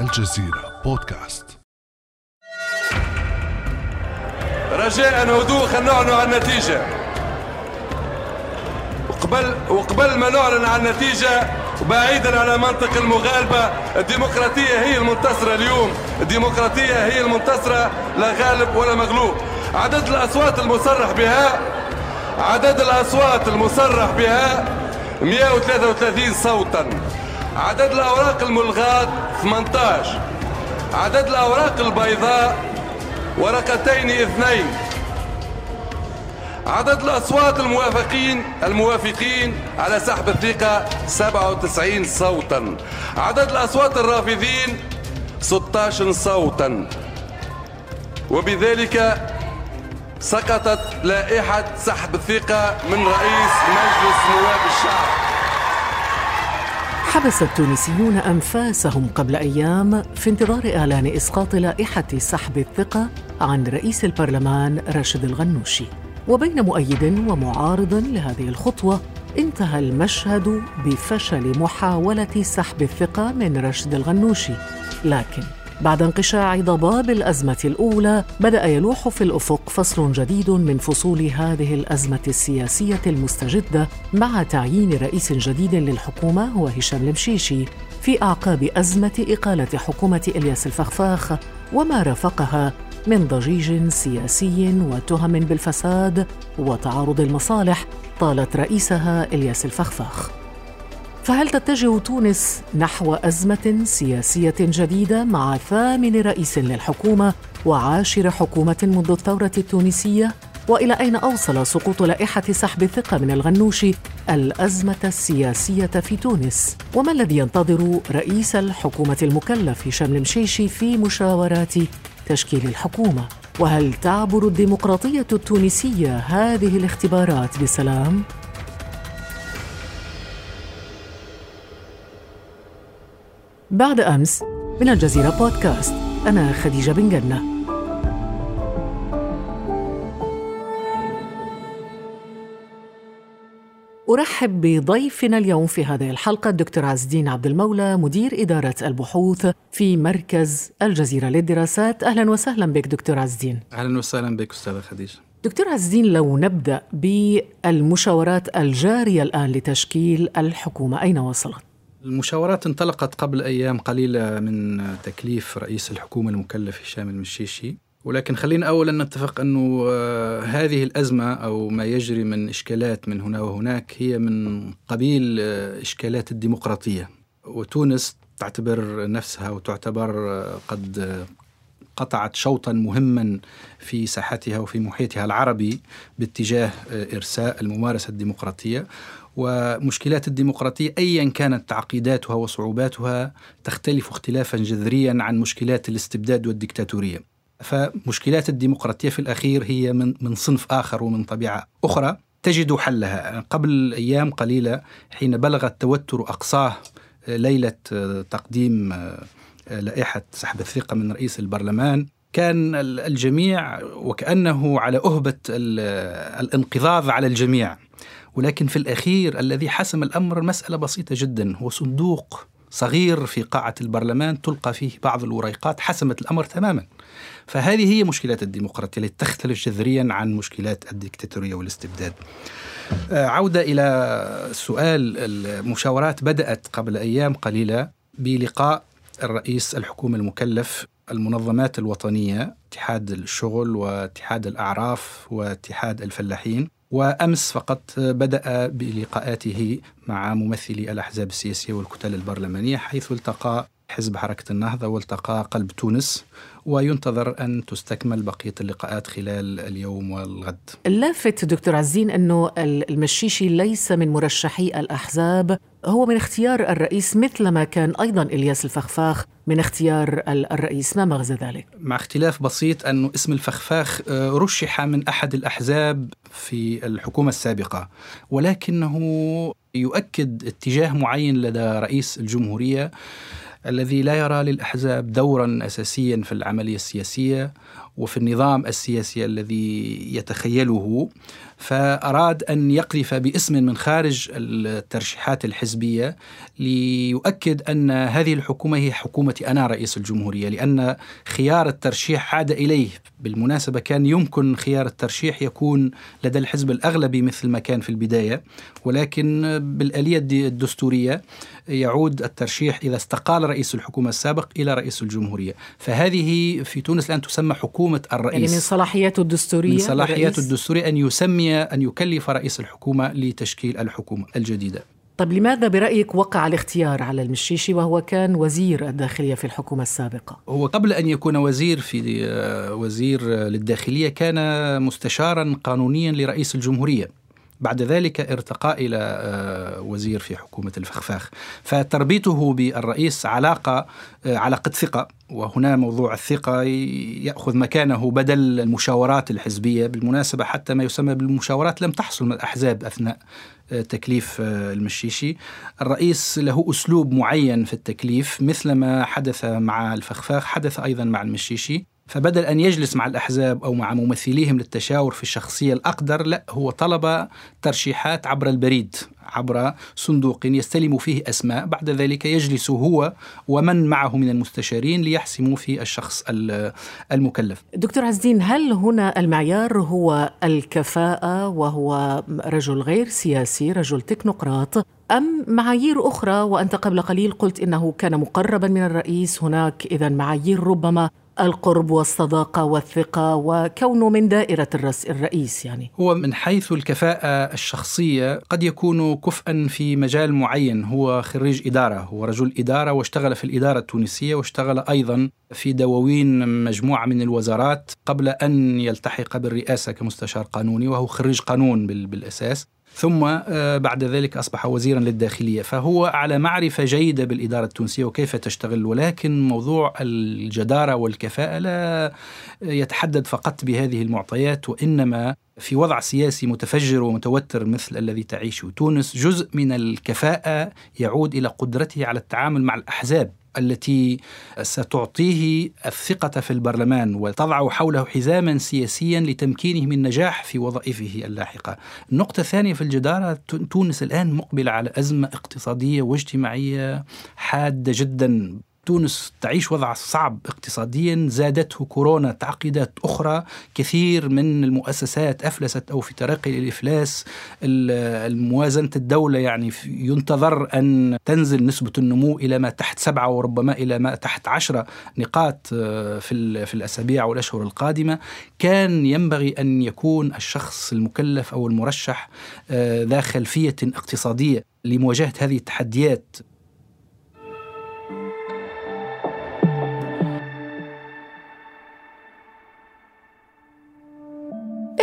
الجزيرة بودكاست. رجاء هدوء خلينا نعلن عن النتيجة. وقبل وقبل ما نعلن عن النتيجة وبعيدا على منطق المغالبة. الديمقراطية هي المنتصرة اليوم. الديمقراطية هي المنتصرة لا غالب ولا مغلوب. عدد الأصوات المصرح بها عدد الأصوات المصرح بها 133 صوتا. عدد الأوراق الملغاة 18 عدد الأوراق البيضاء ورقتين اثنين. عدد الأصوات الموافقين الموافقين على سحب الثقة 97 صوتا. عدد الأصوات الرافضين 16 صوتا. وبذلك سقطت لائحة سحب الثقة من رئيس مجلس نواب الشعب. حبس التونسيون أنفاسهم قبل أيام في انتظار إعلان إسقاط لائحة سحب الثقة عن رئيس البرلمان راشد الغنوشي. وبين مؤيد ومعارض لهذه الخطوة انتهى المشهد بفشل محاولة سحب الثقة من راشد الغنوشي. لكن بعد انقشاع ضباب الأزمة الأولى بدأ يلوح في الأفق فصل جديد من فصول هذه الأزمة السياسية المستجدة مع تعيين رئيس جديد للحكومة هو هشام المشيشي في أعقاب أزمة إقالة حكومة إلياس الفخفاخ وما رافقها من ضجيج سياسي وتهم بالفساد وتعارض المصالح طالت رئيسها إلياس الفخفاخ. فهل تتجه تونس نحو أزمة سياسية جديدة مع ثامن رئيس للحكومة وعاشر حكومة منذ الثورة التونسية؟ وإلى أين أوصل سقوط لائحة سحب الثقة من الغنوشي الأزمة السياسية في تونس؟ وما الذي ينتظر رئيس الحكومة المكلف هشام المشيشي في مشاورات تشكيل الحكومة؟ وهل تعبر الديمقراطية التونسية هذه الاختبارات بسلام؟ بعد أمس من الجزيرة بودكاست. أنا خديجة بن جنة. أرحب بضيفنا اليوم في هذه الحلقة الدكتور عز الدين عبد المولى مدير إدارة البحوث في مركز الجزيرة للدراسات. أهلا وسهلا بك دكتور عز الدين أهلا وسهلا بك أستاذة خديجة. دكتور عز الدين لو نبدأ بالمشاورات الجارية الآن لتشكيل الحكومة أين وصلت؟ المشاورات انطلقت قبل أيام قليلة من تكليف رئيس الحكومة المكلف هشام المشيشي. ولكن خلينا اولا نتفق أنه آه، هذه الأزمة أو ما يجري من إشكالات من هنا وهناك هي من قبيل آه، إشكالات الديمقراطية. وتونس تعتبر نفسها وتعتبر آه، قد قطعت شوطا مهما في ساحتها وفي محيطها العربي باتجاه إرساء الممارسة الديمقراطية. ومشكلات الديمقراطية ايا كانت تعقيداتها وصعوباتها تختلف اختلافا جذريا عن مشكلات الاستبداد والديكتاتوريه. فمشكلات الديمقراطية في الأخير هي من من صنف آخر ومن طبيعة أخرى. تجد حلها. قبل أيام قليلة حين بلغ التوتر أقصاه ليلة تقديم لائحة سحب الثقة من رئيس البرلمان. كان الجميع وكأنه على أهبة الانقضاض على الجميع. ولكن في الأخير الذي حسم الأمر مسألة بسيطة جدا هو صندوق صغير في قاعة البرلمان تلقى فيه بعض الوريقات حسمت الأمر تماما. فهذه هي مشكلات الديمقراطية التي تختلف جذريا عن مشكلات الديكتاتورية والاستبداد. آه، عودة إلى السؤال المشاورات بدأت قبل أيام قليلة بلقاء الرئيس الحكومة المكلف المنظمات الوطنية اتحاد الشغل واتحاد الأعراف واتحاد الفلاحين. وأمس فقط بدأ بلقاءاته مع ممثلي الأحزاب السياسية والكتل البرلمانية حيث التقى حزب حركة النهضة والتقى قلب تونس وينتظر أن تستكمل بقية اللقاءات خلال اليوم والغد. اللافت دكتور عزين أنه المشيشي ليس من مرشحي الأحزاب هو من اختيار الرئيس مثلما كان أيضا إلياس الفخفاخ من اختيار الرئيس ما مغزى ذلك؟ مع اختلاف بسيط أن اسم الفخفاخ آه، رشح من أحد الأحزاب في الحكومة السابقة ولكنه يؤكد اتجاه معين لدى رئيس الجمهورية الذي لا يرى للأحزاب دورا اساسيا في العملية السياسية وفي النظام السياسي الذي يتخيله فأراد أن يقذف باسم من خارج الترشيحات الحزبية ليؤكد أن هذه الحكومة هي حكومة أنا رئيس الجمهورية لأن خيار الترشيح عاد إليه. بالمناسبة كان يمكن خيار الترشيح يكون لدى الحزب الأغلبي مثل ما كان في البداية ولكن بالآلية الدستورية يعود الترشيح إذا استقال رئيس الحكومة السابق إلى رئيس الجمهورية. فهذه في تونس الآن تسمى حكومة الرئيس. يعني من صلاحياته الدستورية من صلاحياته الدستورية أن يسمي أن يكلف رئيس الحكومة لتشكيل الحكومة الجديدة طيب لماذا برأيك وقع الاختيار على المشيشي وهو كان وزير الداخلية في الحكومة السابقة؟ هو قبل أن يكون وزير في آه، وزير للداخلية كان مستشارا قانونيا لرئيس الجمهورية بعد ذلك ارتقى إلى آه، وزير في حكومة الفخفاخ. فتربيته بالرئيس علاقة آه، علاقة ثقة. وهنا موضوع الثقة يأخذ مكانه بدل المشاورات الحزبية. بالمناسبة حتى ما يسمى بالمشاورات لم تحصل من الأحزاب أثناء آه، تكليف المشيشي. الرئيس له أسلوب معين في التكليف. مثل ما حدث مع الفخفاخ حدث أيضا مع المشيشي. فبدل أن يجلس مع الأحزاب أو مع ممثليهم للتشاور في الشخصية الأقدر لا هو طلب ترشيحات عبر البريد عبر صندوق يستلم فيه أسماء بعد ذلك يجلس هو ومن معه من المستشارين ليحسموا في الشخص المكلف. دكتور عزدين هل هنا المعيار هو الكفاءة وهو رجل غير سياسي رجل تكنوقراط أم معايير أخرى؟ وأنت قبل قليل قلت إنه كان مقربا من الرئيس هناك إذا معايير ربما القرب والصداقة والثقة وكونه من دائرة الرئيس يعني. هو من حيث الكفاءة الشخصية قد يكون كفءا في مجال معين. هو خريج إدارة هو رجل إدارة واشتغل في الإدارة التونسية واشتغل أيضا في دواوين مجموعة من الوزارات قبل أن يلتحق بالرئاسة كمستشار قانوني وهو خريج قانون بالأساس. ثم آه، بعد ذلك أصبح وزيرا للداخلية. فهو على معرفة جيدة بالإدارة التونسية وكيف تشتغل ولكن موضوع الجدارة والكفاءة لا يتحدد فقط بهذه المعطيات وإنما في وضع سياسي متفجر ومتوتر مثل الذي تعيشه. تونس جزء من الكفاءة يعود إلى قدرته على التعامل مع الأحزاب. التي ستعطيه الثقة في البرلمان وتضع حوله حزاما سياسيا لتمكينه من النجاح في وظائفه اللاحقة. النقطة الثانية في الجدارة تونس الآن مقبلة على أزمة اقتصادية واجتماعية حادة جدا. تونس تعيش وضع صعب اقتصاديا. زادته كورونا تعقيدات أخرى. كثير من المؤسسات أفلست أو في طريق الإفلاس. الموازنة الدولة يعني ينتظر أن تنزل نسبة النمو إلى ما تحت سبعة وربما إلى ما تحت عشرة نقاط آه، في, في الأسابيع والأشهر القادمة. كان ينبغي أن يكون الشخص المكلف أو المرشح آه، ذا خلفية اقتصادية لمواجهة هذه التحديات.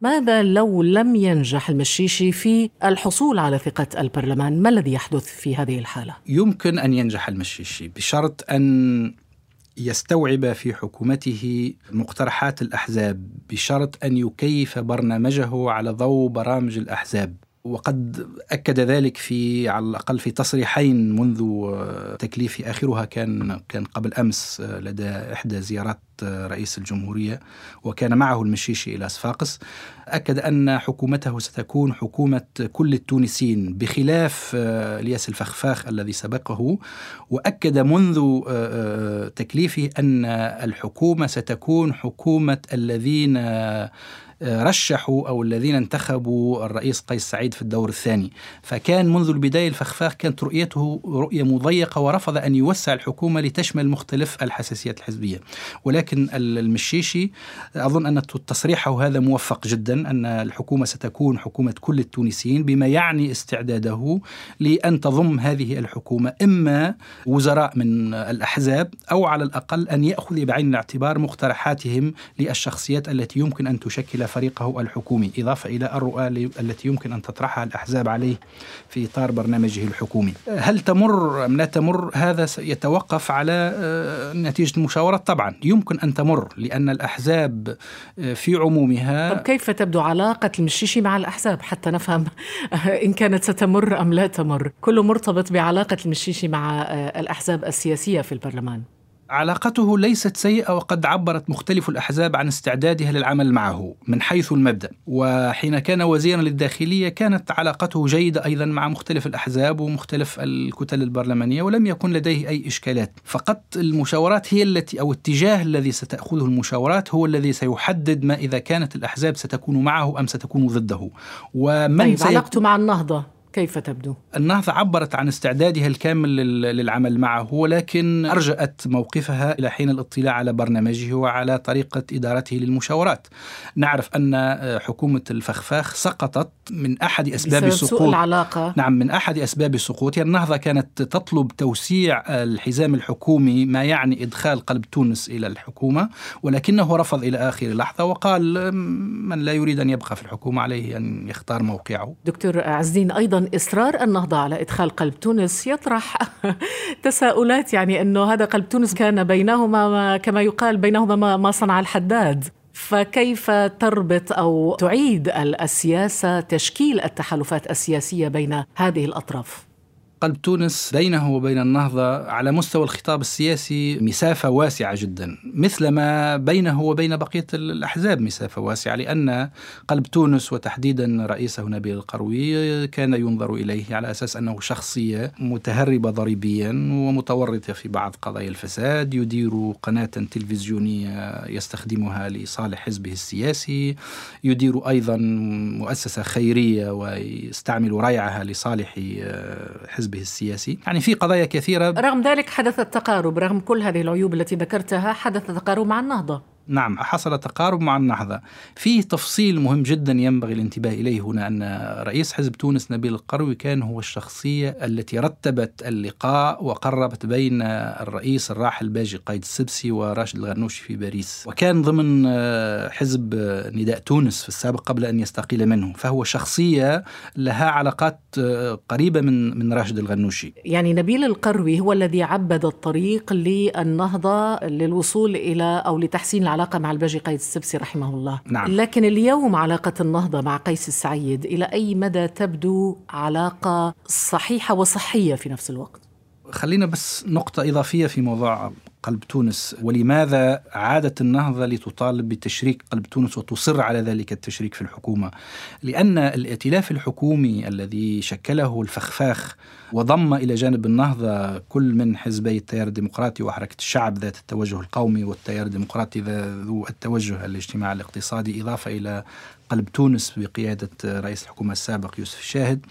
ماذا لو لم ينجح المشيشي في الحصول على ثقة البرلمان؟ ما الذي يحدث في هذه الحالة؟ يمكن أن ينجح المشيشي بشرط أن يستوعب في حكومته مقترحات الأحزاب بشرط أن يكيف برنامجه على ضوء برامج الأحزاب وقد أكد ذلك في على الأقل في تصريحين منذ تكليف آخرها كان كان قبل أمس لدى إحدى زيارات رئيس الجمهورية وكان معه المشيشي إلى صفاقس أكد أن حكومته ستكون حكومة كل التونسيين بخلاف الياس الفخفاخ الذي سبقه وأكد منذ تكليفه أن الحكومة ستكون حكومة الذين رشحوا أو الذين انتخبوا الرئيس قيس سعيد في الدور الثاني. فكان منذ البداية الفخفاخ كانت رؤيته رؤية مضيقة ورفض أن يوسع الحكومة لتشمل مختلف الحساسيات الحزبية. ولكن ولكن المشيشي أظن أن تصريحه هذا موفق جدا أن الحكومة ستكون حكومة كل التونسيين بما يعني استعداده لأن تضم هذه الحكومة إما وزراء من الأحزاب أو على الأقل أن يأخذ بعين الاعتبار مقترحاتهم للشخصيات التي يمكن أن تشكل فريقه الحكومي إضافة إلى الرؤى التي يمكن أن تطرحها الأحزاب عليه في إطار برنامجه الحكومي. هل تمر أم لا تمر؟ هذا يتوقف على آه، نتيجة المشاورات طبعا. يمكن أن تمر لأن الأحزاب آه، في عمومها طب كيف تبدو علاقة المشيشي مع الأحزاب؟ حتى نفهم إن كانت ستمر أم لا تمر. كله مرتبط بعلاقة المشيشي مع آه، الأحزاب السياسية في البرلمان. علاقته ليست سيئة وقد عبرت مختلف الأحزاب عن استعدادها للعمل معه من حيث المبدأ. وحين كان وزيرا للداخلية كانت علاقته جيدة أيضا مع مختلف الأحزاب ومختلف الكتل البرلمانية ولم يكن لديه أي إشكالات. فقط المشاورات هي التي أو الاتجاه الذي ستأخذه المشاورات هو الذي سيحدد ما إذا كانت الأحزاب ستكون معه أم ستكون ضده. ومن طيب سيكون... علاقته مع النهضة؟ كيف تبدو؟ النهضة عبرت عن استعدادها الكامل للعمل معه ولكن أرجأت موقفها إلى حين الاطلاع على برنامجه وعلى طريقة إدارته للمشاورات. نعرف أن حكومة الفخفاخ سقطت من أحد أسباب سقوط العلاقة. نعم من أحد أسباب سقوطها. النهضة كانت تطلب توسيع الحزام الحكومي ما يعني إدخال قلب تونس إلى الحكومة ولكنه رفض إلى آخر لحظة وقال من لا يريد أن يبقى في الحكومة عليه أن يختار موقعه. دكتور عزين أيضا إصرار النهضة على إدخال قلب تونس يطرح تساؤلات يعني أنه هذا قلب تونس كان بينهما كما يقال بينهما ما صنع الحداد. فكيف تربط أو تعيد السياسة تشكيل التحالفات السياسية بين هذه الأطراف؟ قلب تونس بينه وبين النهضة على مستوى الخطاب السياسي مسافة واسعة جدا مثل ما بينه وبين بقية الأحزاب مسافة واسعة لأن قلب تونس وتحديدا رئيسه نبيل القروي كان ينظر إليه على أساس أنه شخصية متهربة ضريبيا ومتورطة في بعض قضايا الفساد يدير قناة تلفزيونية يستخدمها لصالح حزبه السياسي يدير أيضا مؤسسة خيرية ويستعمل ريعها لصالح حزب حزبه السياسي. يعني في قضايا كثيرة. رغم ذلك حدث التقارب رغم كل هذه العيوب التي ذكرتها حدث تقارب مع النهضة. نعم حصل تقارب مع النهضة. فيه تفصيل مهم جدا ينبغي الانتباه إليه هنا أن رئيس حزب تونس نبيل القروي كان هو الشخصية التي رتبت اللقاء وقربت بين الرئيس الراحل باجي قايد السبسي وراشد الغنوشي في باريس. وكان ضمن حزب نداء تونس في السابق قبل أن يستقيل منه فهو شخصية لها علاقات قريبة من من راشد الغنوشي. يعني نبيل القروي هو الذي عبد الطريق للنهضة للوصول إلى أو لتحسين العلاقة مع الباجي قايد السبسي رحمه الله نعم. لكن اليوم علاقة النهضة مع قيس السعيد إلى أي مدى تبدو علاقة صحيحة وصحية في نفس الوقت؟ خلينا بس نقطة إضافية في موضوع قلب تونس. ولماذا عادت النهضة لتطالب بتشريك قلب تونس وتصر على ذلك التشريك في الحكومة؟ لأن الائتلاف الحكومي الذي شكله الفخفاخ وضم إلى جانب النهضة كل من حزبي التيار الديمقراطي وحركة الشعب ذات التوجه القومي والتيار الديمقراطي ذو التوجه الاجتماعي الاقتصادي إضافة إلى قلب تونس بقيادة رئيس الحكومة السابق يوسف الشاهد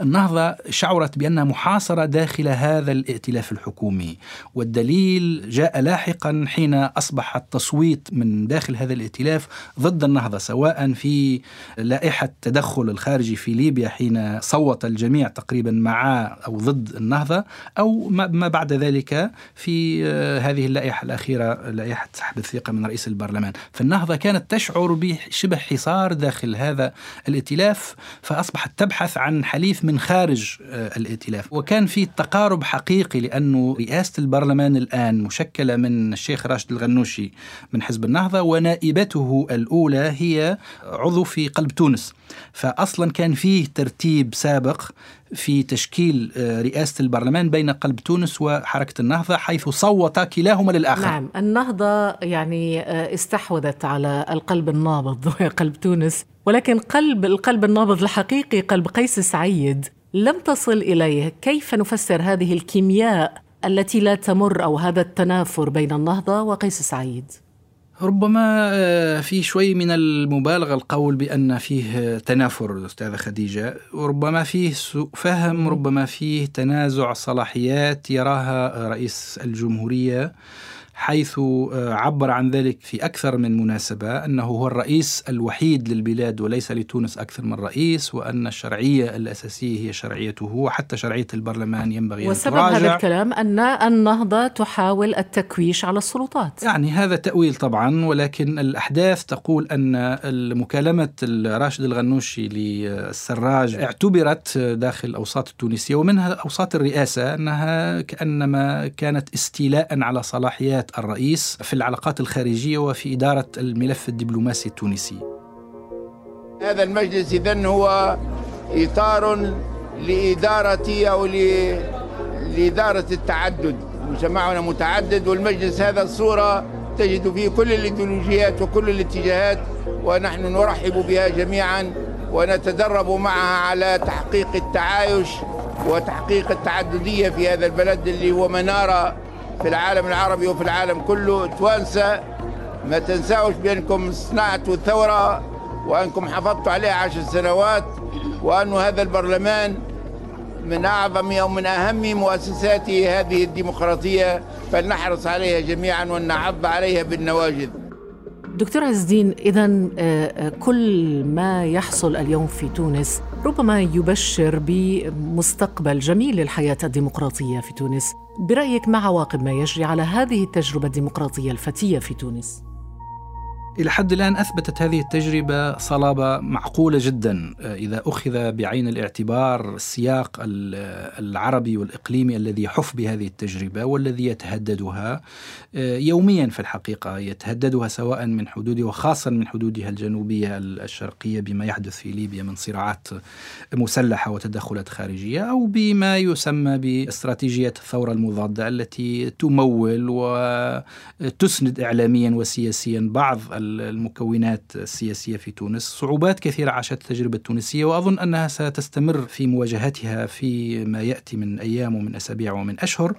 النهضة شعرت بأنها محاصرة داخل هذا الائتلاف الحكومي والدليل جاء لاحقا حين أصبح التصويت من داخل هذا الائتلاف ضد النهضة سواء في لائحة التدخل الخارجي في ليبيا حين صوت الجميع تقريبا مع أو ضد النهضة أو ما بعد ذلك في هذه اللائحة الأخيرة لائحة سحب الثقة من رئيس البرلمان. فالنهضة كانت تشعر بشبه حصار داخل هذا الائتلاف فأصبحت تبحث عن حليف من خارج آه، الائتلاف. وكان في تقارب حقيقي لأنه رئاسة البرلمان الآن مشكلة من الشيخ راشد الغنوشي من حزب النهضة ونائبته الأولى هي عضو في قلب تونس. فأصلا كان فيه ترتيب سابق في تشكيل آه، رئاسة البرلمان بين قلب تونس وحركة النهضة حيث صوت كلاهما للآخر. نعم النهضة يعني آه، استحوذت على القلب النابض قلب تونس ولكن قلب القلب النابض الحقيقي قلب قيس سعيد لم تصل إليه. كيف نفسر هذه الكيمياء التي لا تمر أو هذا التنافر بين النهضة وقيس سعيد؟ ربما آه، في شوي من المبالغة القول بأن فيه تنافر أستاذة خديجة. وربما فيه سوء فهم ربما فيه تنازع صلاحيات يراها رئيس الجمهورية. حيث آه، عبر عن ذلك في أكثر من مناسبة أنه هو الرئيس الوحيد للبلاد وليس لتونس أكثر من رئيس وأن الشرعية الأساسية هي شرعيته وحتى شرعية البرلمان ينبغي أن وسبب هذا الكلام أن النهضة تحاول التكويش على السلطات. يعني هذا تأويل طبعا ولكن الأحداث تقول أن مكالمة راشد الغنوشي للسراج اعتبرت داخل الأوساط التونسية ومنها أوساط الرئاسة أنها كأنما كانت استيلاء على صلاحيات الرئيس في العلاقات الخارجية وفي إدارة الملف الدبلوماسي التونسي. هذا المجلس إذن هو إطار لإدارة أو لإدارة التعدد. مجتمعنا متعدد والمجلس هذا الصورة تجد فيه كل الإيديولوجيات وكل الاتجاهات ونحن نرحب بها جميعا ونتدرب معها على تحقيق التعايش وتحقيق التعددية في هذا البلد اللي هو منارة في العالم العربي وفي العالم كله. توانسة ما تنساوش بأنكم صنعتوا الثورة وأنكم حافظتوا عليها عشر سنوات وأن هذا البرلمان من أعظم أو من أهم مؤسسات هذه الديمقراطية فلنحرص عليها جميعا ونعض عليها بالنواجذ. دكتور عز الدين إذا آه، آه، كل ما يحصل اليوم في تونس ربما يبشر بمستقبل جميل للحياة الديمقراطية في تونس برأيك ما عواقب ما يجري على هذه التجربة الديمقراطية الفتية في تونس؟ إلى حد الآن أثبتت هذه التجربة صلابة معقولة جدا آه، إذا أخذ بعين الاعتبار السياق العربي والإقليمي الذي يحف بهذه التجربة والذي يتهددها آه، يوميا في الحقيقة يتهددها سواء من حدودها وخاصة من حدودها الجنوبية الشرقية بما يحدث في ليبيا من صراعات مسلحة وتدخلات خارجية أو بما يسمى باستراتيجية الثورة المضادة التي تمول وتسند إعلاميا وسياسيا بعض المكونات السياسية في تونس. صعوبات كثيرة عاشت التجربة التونسية وأظن أنها ستستمر في مواجهتها في ما يأتي من أيام ومن أسابيع ومن أشهر.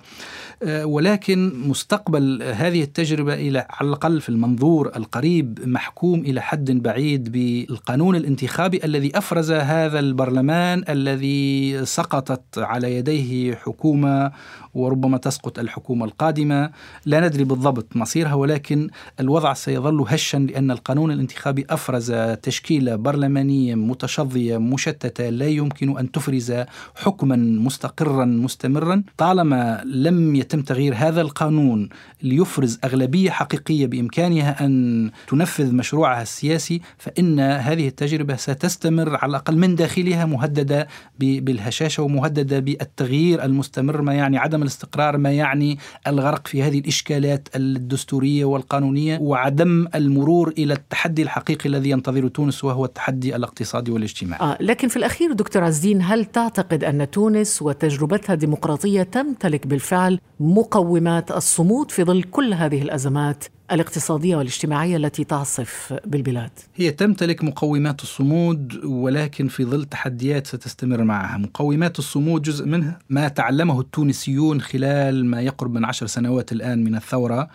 آه، ولكن مستقبل هذه التجربة إلى على الأقل في المنظور القريب محكوم إلى حد بعيد بالقانون الانتخابي الذي أفرز هذا البرلمان الذي سقطت على يديه حكومة وربما تسقط الحكومة القادمة. لا ندري بالضبط مصيرها ولكن الوضع سيظل هشا لأن القانون الانتخابي أفرز تشكيلة برلمانية متشظية مشتتة لا يمكن أن تفرز حكما مستقرا مستمرا. طالما لم يتم تغيير هذا القانون ليفرز أغلبية حقيقية بإمكانها أن تنفذ مشروعها السياسي فإن هذه التجربة ستستمر على الأقل من داخلها مهددة بالهشاشة ومهددة بالتغيير المستمر ما يعني عدم الاستقرار ما يعني الغرق في هذه الإشكالات الدستورية والقانونية وعدم المرور إلى التحدي الحقيقي الذي ينتظر تونس وهو التحدي الاقتصادي والاجتماعي. آه لكن في الأخير دكتور عزين هل تعتقد أن تونس وتجربتها الديمقراطية تمتلك بالفعل مقومات الصمود في ظل كل هذه الأزمات الاقتصادية والاجتماعية التي تعصف بالبلاد. هي تمتلك مقومات الصمود ولكن في ظل تحديات ستستمر معها. مقومات الصمود جزء منها ما تعلمه التونسيون خلال ما يقرب من عشر سنوات الآن من الثورة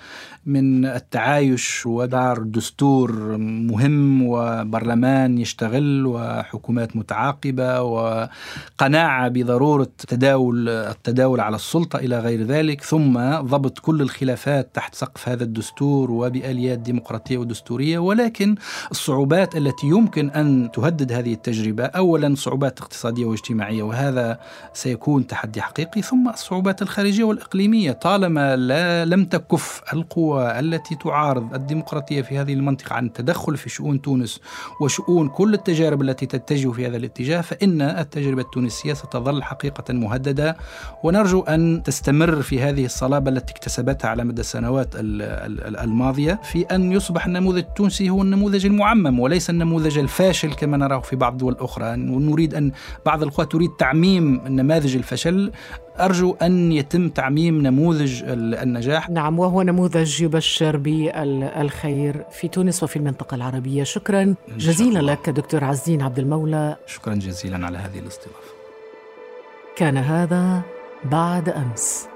من التعايش ودار دستور مهم وبرلمان يشتغل وحكومات متعاقبة وقناعة بضرورة تداول التداول على السلطة إلى غير ذلك ثم ضبط كل الخلافات تحت سقف هذا الدستور الدستور وبآليات ديمقراطية ودستورية ولكن الصعوبات التي يمكن أن تهدد هذه التجربة أولا صعوبات اقتصادية واجتماعية وهذا سيكون تحدي حقيقي ثم الصعوبات الخارجية والإقليمية. طالما لا لم تكف القوى التي تعارض الديمقراطية في هذه المنطقة عن التدخل في شؤون تونس وشؤون كل التجارب التي تتجه في هذا الاتجاه فإن التجربة التونسية ستظل حقيقة مهددة. ونرجو أن تستمر في هذه الصلابة التي اكتسبتها على مدى السنوات الماضية في أن يصبح النموذج التونسي هو النموذج المعمم وليس النموذج الفاشل كما نراه في بعض الدول الأخرى ونريد أن بعض القوى تريد تعميم نماذج الفشل. أرجو أن يتم تعميم نموذج النجاح. نعم وهو نموذج يبشر بالخير في تونس وفي المنطقة العربية. شكرا جزيلا لك دكتور عزين عبد المولى. شكرا جزيلا على هذه الاستضافة. كان هذا بعد أمس.